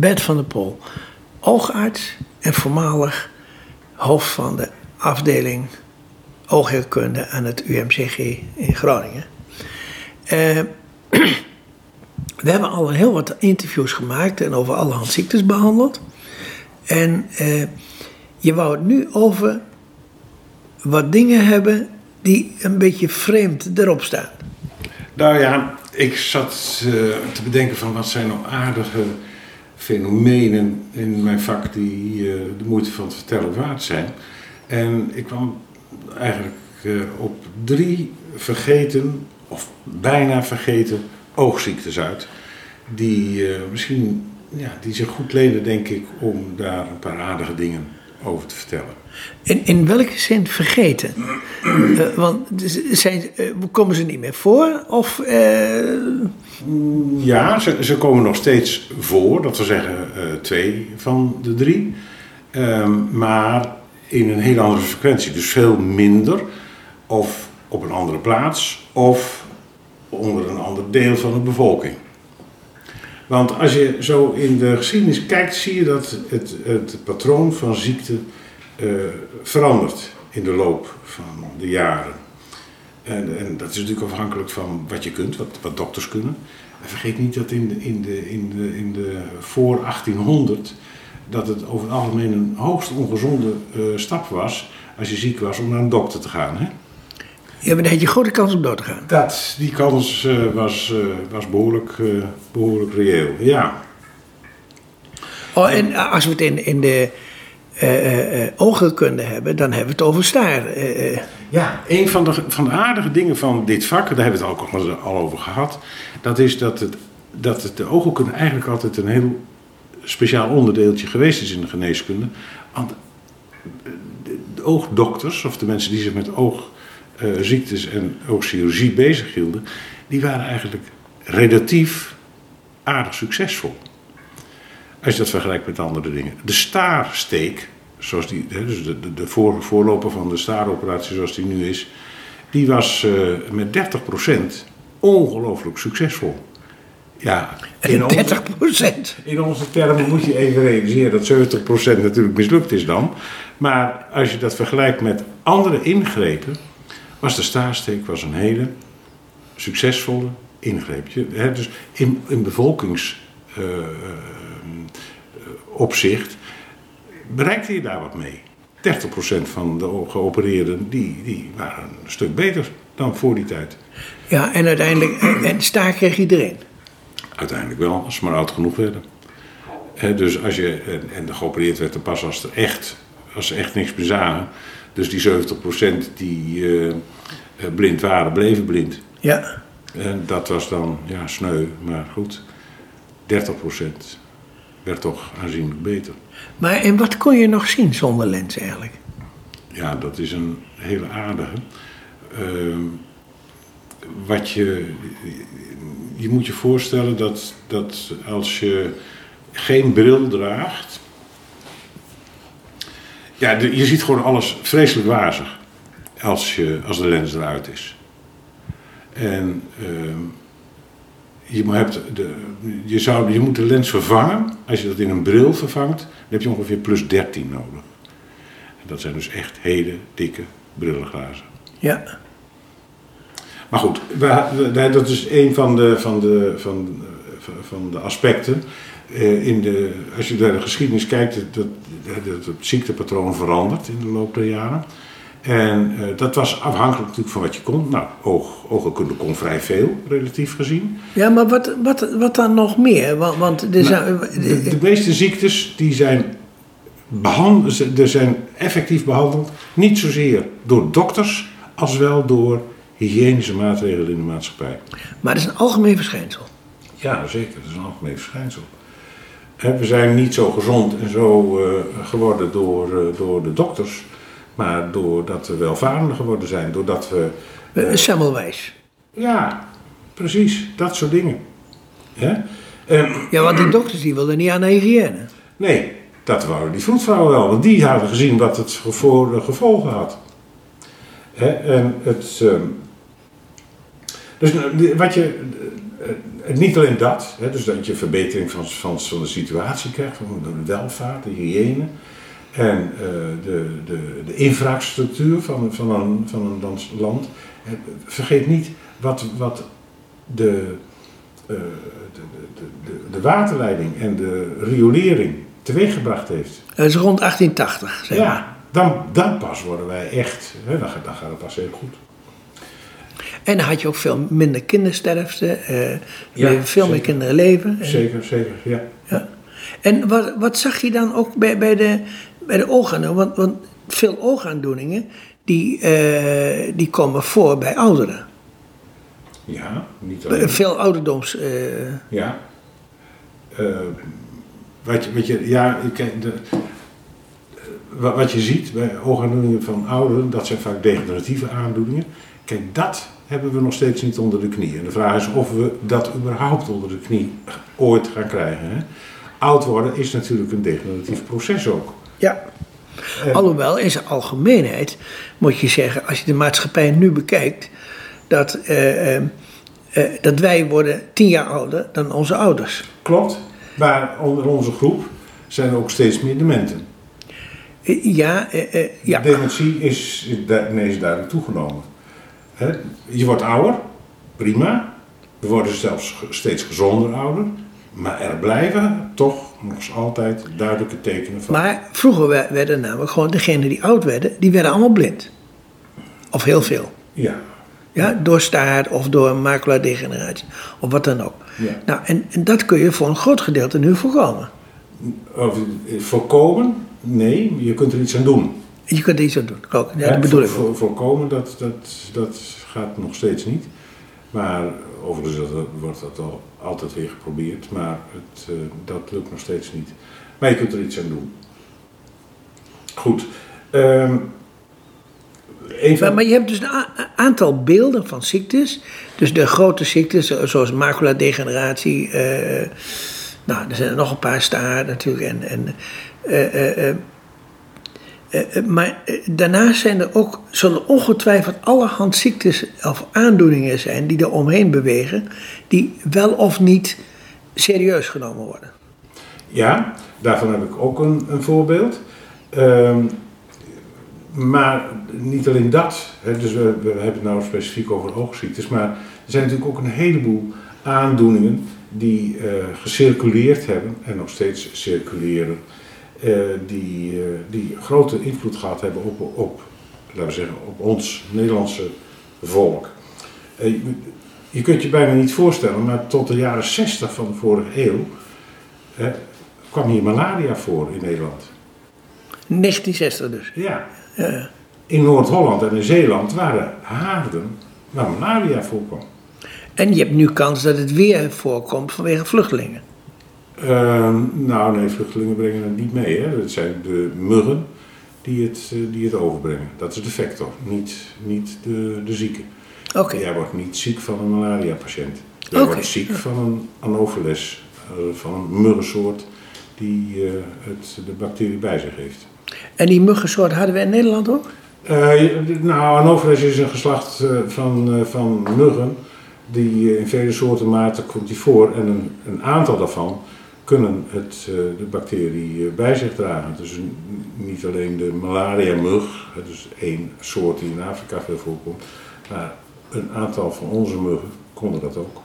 Bert van der Pol, oogarts en voormalig hoofd van de afdeling oogheelkunde aan het UMCG in Groningen. Eh, we hebben al heel wat interviews gemaakt en over allerhand ziektes behandeld. En eh, je wou het nu over wat dingen hebben die een beetje vreemd erop staan. Nou ja, ik zat eh, te bedenken van wat zijn nou aardige fenomenen in mijn vak die uh, de moeite van het vertellen waard zijn. En ik kwam eigenlijk uh, op drie vergeten, of bijna vergeten, oogziektes uit. Die misschien ja, die zich goed lenen, denk ik, om daar een paar aardige dingen over te vertellen. In, in welke zin vergeten? want zijn, komen ze niet meer voor? Of. Ja, ze, ze, komen nog steeds voor, dat we zeggen twee van de drie. Um, maar in een hele andere frequentie, dus veel minder. Of op een andere plaats, of onder een ander deel van de bevolking. Want als je zo in de geschiedenis kijkt, zie je dat het, het patroon van ziekte uh, verandert in de loop van de jaren. En, en, dat is natuurlijk afhankelijk van wat je kunt, wat, wat dokters kunnen. En vergeet niet dat in de, in de, in de, in de voor 1800 dat het over het algemeen een hoogst ongezonde uh, stap was als je ziek was om naar een dokter te gaan. Hè? Ja, maar dan had je grote kans om dood te gaan. Dat, die kans uh, was, uh, was behoorlijk, behoorlijk reëel, ja. Oh, en als we het in, in de oogheelkunde hebben, dan hebben we het over staar. Ja, een van de, van de aardige dingen van dit vak, daar hebben we het ook al, over gehad, dat is dat, het, dat het de oogheelkunde eigenlijk altijd een heel speciaal onderdeeltje geweest is in de geneeskunde. Want de, de oogdokters, of de mensen die zich met oog uh, ziektes en ook chirurgie bezig hielden, die waren eigenlijk relatief aardig succesvol. Als je dat vergelijkt met andere dingen. De staarsteek, zoals die, dus de, de, de voor, voorloper van de staaroperatie zoals die nu is, die was uh, met 30% ongelooflijk succesvol. Ja, in 30 onze, in onze termen moet je even realiseren dat 70% natuurlijk mislukt is dan. Maar als je dat vergelijkt met andere ingrepen, was de staarsteek was een hele succesvolle ingreepje. Hè, dus in, in bevolkingsopzicht uh, bereikte je daar wat mee. 30% van de geopereerden die, die waren een stuk beter dan voor die tijd. Ja, en uiteindelijk, en staar kreeg iedereen? Uiteindelijk wel, als ze maar oud genoeg werden. He, dus als je, en, en geopereerd werd er pas als er echt, als ze echt niks meer zagen. Dus die 70% die uh, blind waren, bleven blind. Ja. En dat was dan ja, sneu, maar goed. 30% werd toch aanzienlijk beter. Maar en wat kon je nog zien zonder lens eigenlijk? Ja, dat is een hele aardige. Uh, wat je, je moet je voorstellen dat, dat als je geen bril draagt, ja, je ziet gewoon alles vreselijk wazig als, je, als de lens eruit is. En uh, je, hebt de, je, zou, je moet de lens vervangen. Als je dat in een bril vervangt, dan heb je ongeveer plus 13 nodig. En dat zijn dus echt hele dikke brillenglazen. Ja. Maar goed, we, dat is een van de, van de, van, van de aspecten. Uh, in de, als je naar de geschiedenis kijkt, dat, dat het ziektepatroon verandert in de loop der jaren. En uh, dat was afhankelijk natuurlijk van wat je kon. Nou, oog, oogheelkunde kon vrij veel, relatief gezien. Ja, maar wat, wat, wat dan nog meer? Want, want er nou, zijn, de, de, meeste ziektes die zijn, behandeld, er zijn effectief behandeld. Niet zozeer door dokters, als wel door hygiënische maatregelen in de maatschappij. Maar dat is een algemeen verschijnsel. Ja, zeker. Dat is een algemeen verschijnsel. We zijn niet zo gezond en zo uh, geworden door, uh, door de dokters, maar doordat we welvarender geworden zijn. Doordat we. Uh, Semmelwijs. Ja, precies. Dat soort dingen. Hè? Um, ja, want die dokters die wilden niet aan de hygiëne. Nee, dat waren die vroedvrouwen wel, want die hadden gezien wat het voor gevolgen had. En het. Um, dus wat je niet alleen dat, dus dat je verbetering van, van, van de situatie krijgt, van de welvaart, de hygiëne en uh, de, de, de infrastructuur van, van, een, van een land. Vergeet niet wat, wat de, uh, de, de, de, de, waterleiding en de riolering teweeggebracht heeft. Dat is rond 1880, zeg Ja, dan, dan pas worden wij echt, hè, dan, dan gaat het pas heel goed. En dan had je ook veel minder kindersterfte, uh, ja, veel meer kinderen leven. Zeker, zeker, ja. ja. En wat, wat zag je dan ook bij, bij, de, bij de oogaandoeningen? Want, want veel oogaandoeningen, die, uh, die komen voor bij ouderen. Ja, niet alleen. Veel ouderdoms... Uh, ja. wat, je, wat je, ja, de, wat je ziet bij oogaandoeningen van ouderen, dat zijn vaak degeneratieve aandoeningen. Kijk, dat hebben we nog steeds niet onder de knie. En de vraag is of we dat überhaupt onder de knie ooit gaan krijgen. Hè? Oud worden is natuurlijk een degeneratief proces ook. Ja. En... Alhoewel, in zijn algemeenheid moet je zeggen, als je de maatschappij nu bekijkt, dat, uh, uh, uh, dat wij worden tien jaar ouder dan onze ouders. Klopt, maar onder onze groep zijn er ook steeds meer dementen. Ja, ja. Dementie is ineens duidelijk toegenomen. Je wordt ouder, prima. We worden zelfs steeds gezonder ouder. Maar er blijven toch nog altijd duidelijke tekenen van. Maar vroeger werden namelijk gewoon degenen die oud werden, die werden allemaal blind. Of heel veel. Ja. Ja, door staart of door maculadegeneratie. Of wat dan ook. Ja. Nou, en, en dat kun je voor een groot gedeelte nu voorkomen. Of, voorkomen? Nee, je kunt er iets aan doen. Je kunt er iets aan doen, ook. Ja, dat bedoel ik. Voor, voorkomen, dat, dat, dat gaat nog steeds niet. Maar overigens wordt dat al altijd weer geprobeerd, maar het, uh, dat lukt nog steeds niet. Maar je kunt er iets aan doen. Goed. Even... maar, je hebt dus een aantal beelden van ziektes. Dus de grote ziektes, zoals maculadegeneratie. Uh, nou, er zijn er nog een paar staar natuurlijk. En, en uh, uh, maar uh, daarnaast zijn er ook, zullen ongetwijfeld allerhand ziektes of aandoeningen zijn die er omheen bewegen, die wel of niet serieus genomen worden. Ja, daarvan heb ik ook een, een voorbeeld. Ehm, maar niet alleen dat, hè, dus we, hebben het nou specifiek over oogziektes, maar er zijn natuurlijk ook een heleboel aandoeningen die gecirculeerd hebben en nog steeds circuleren die, uh, die grote invloed gehad hebben op, op, laten we zeggen, op ons Nederlandse volk. Uh, je kunt je bijna niet voorstellen, maar tot de jaren 60 van de vorige eeuw kwam hier malaria voor in Nederland. 1960 dus? Ja. ja. In Noord-Holland en in Zeeland waren haarden waar malaria voorkwam. En je hebt nu kans dat het weer voorkomt vanwege vluchtelingen. Uh, nou, nee, vluchtelingen brengen het niet mee. Hè. Het zijn de muggen die het, uh, die het overbrengen. Dat is de vector, niet, niet de, de zieke. Okay. Jij wordt niet ziek van een malaria-patiënt. Jij okay. wordt ziek van een anopheles, uh, van een muggensoort die uh, het, de bacterie bij zich heeft. En die muggensoort hadden we in Nederland ook? nou, anopheles is een geslacht van, van muggen. Die in vele soorten maten komt die voor. En een, een aantal daarvan kunnen het, eh, de bacterie eh, bij zich dragen. Dus niet alleen de malaria-mug, dus één soort die in Afrika veel voorkomt, maar een aantal van onze muggen konden dat ook.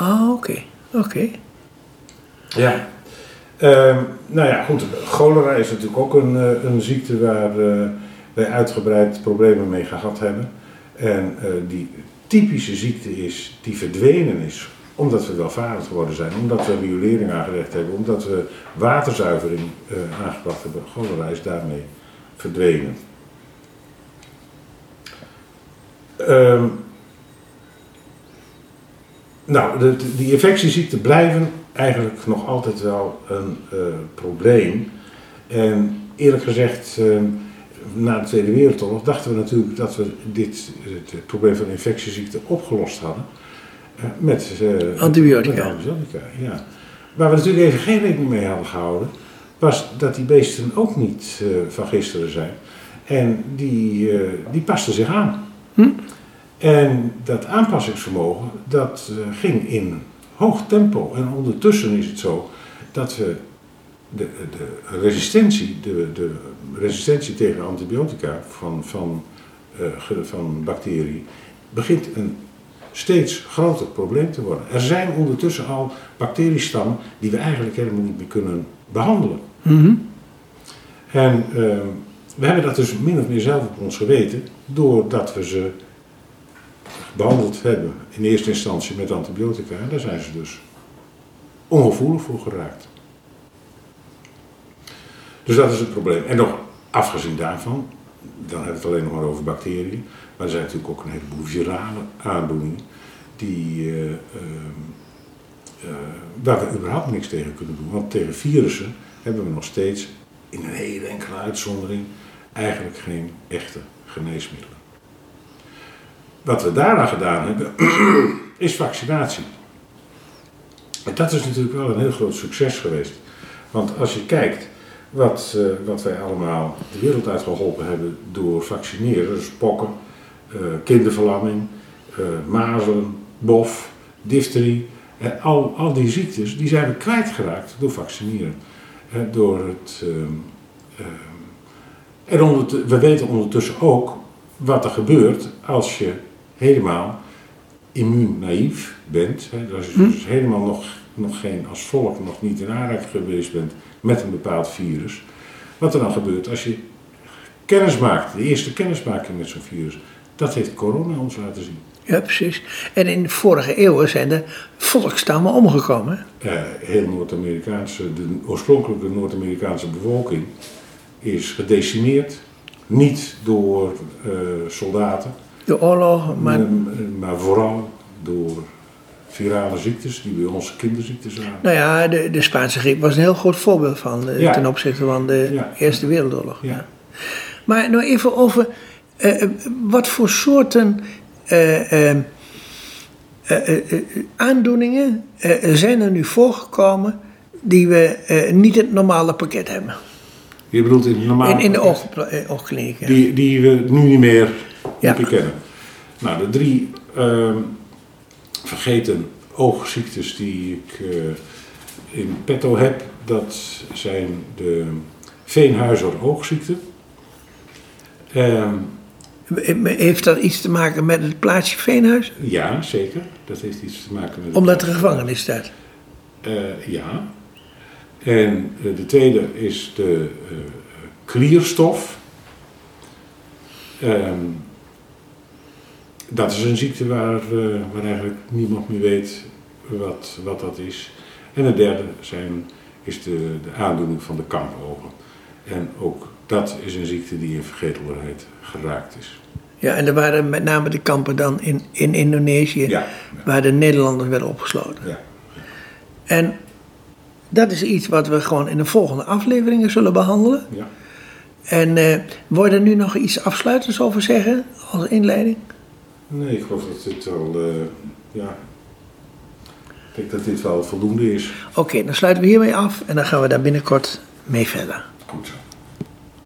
Oh, oké. Oké. Ja. Uh, nou ja, goed. Cholera is natuurlijk ook een, eh, een ziekte waar uh, wij uitgebreid problemen mee gehad hebben. En uh, die typische ziekte is, die verdwenen is omdat we welvarend geworden zijn, omdat we riolering aangelegd hebben, omdat we waterzuivering uh, aangebracht hebben. Cholera is daarmee verdwenen. Um, nou, de, die infectieziekten blijven eigenlijk nog altijd wel een uh, probleem. En eerlijk gezegd, uh, na de Tweede Wereldoorlog dachten we natuurlijk dat we dit, het probleem van infectieziekten opgelost hadden. Met uh, antibiotica. Met antibiotica, ja. Waar we natuurlijk even geen rekening mee hadden gehouden, was dat die beesten ook niet uh, van gisteren zijn. En die, uh, die pasten zich aan. Hm? En dat aanpassingsvermogen, dat ging in hoog tempo. En ondertussen is het zo dat we de, de resistentie, de, de resistentie tegen antibiotica van, van, van bacteriën begint een steeds groter probleem te worden. Er zijn ondertussen al bacteriestammen die we eigenlijk helemaal niet meer kunnen behandelen. Mhm. En uh, we hebben dat dus min of meer zelf op ons geweten, doordat we ze behandeld hebben in eerste instantie met antibiotica. En daar zijn ze dus ongevoelig voor geraakt. Dus dat is het probleem. En nog afgezien daarvan, dan hebben we het alleen nog maar over bacteriën. Maar er zijn natuurlijk ook een heleboel virale aandoeningen die, uh, waar we überhaupt niks tegen kunnen doen. Want tegen virussen hebben we nog steeds, in een hele enkele uitzondering, eigenlijk geen echte geneesmiddelen. Wat we daarna gedaan hebben, is vaccinatie. En dat is natuurlijk wel een heel groot succes geweest. Want als je kijkt wat, uh, wat wij allemaal de wereld uitgeholpen hebben door vaccineren, dus pokken, uh, kinderverlamming, uh, mazelen, bof, difterie, al, al die ziektes, die zijn we kwijtgeraakt door vaccineren. door het, en onder, we weten ondertussen ook wat er gebeurt als je helemaal immuunnaïef bent. Hè, als je dus helemaal nog, nog geen, als volk nog niet in aanraking geweest bent met een bepaald virus. Wat er dan gebeurt als je kennis maakt, de eerste kennismaking met zo'n virus. Dat heeft corona ons laten zien. Ja, precies. En in de vorige eeuwen zijn er volkstammen omgekomen. Uh, heel Noord-Amerikaanse, de oorspronkelijke Noord-Amerikaanse bevolking is gedecimeerd. Niet door uh, soldaten. De oorlog, maar... maar vooral door virale ziektes die bij ons kinderziektes zijn. Nou ja, de, de Spaanse griep was een heel groot voorbeeld van uh, ja. ten opzichte van de ja. Eerste Wereldoorlog. Ja. Maar nou even over uh, wat voor soorten aandoeningen zijn er nu voorgekomen die we niet in het normale pakket hebben. Je bedoelt in, het normale in, in de oog, oogklinieken. Die, die we nu niet meer ja. kennen. Nou, de drie uh, vergeten oogziektes die ik uh, in petto heb, dat zijn de Veenhuizer oogziekte. Uh, heeft dat iets te maken met het plaatsje Veenhuis? Ja, zeker. Dat heeft iets te maken met. Omdat er gevangenis staat? Uh, ja. En uh, de tweede is de uh, klierstof. Dat is een ziekte waar, uh, waar eigenlijk niemand meer weet wat, wat dat is. En de derde zijn, is de, de aandoening van de kampogen. En ook dat is een ziekte die in vergetelbaarheid geraakt is. Ja, en er waren met name de kampen dan in, in Indonesië, ja, ja. waar de Nederlanders werden opgesloten. Ja. En dat is iets wat we gewoon in de volgende afleveringen zullen behandelen. Ja. En uh, wil je er nu nog iets afsluitends over zeggen als inleiding? Nee, ik geloof dat dit wel, uh, ja, ik denk dat dit wel voldoende is. Oké, okay, dan sluiten we hiermee af en dan gaan we daar binnenkort mee verder. Goed zo.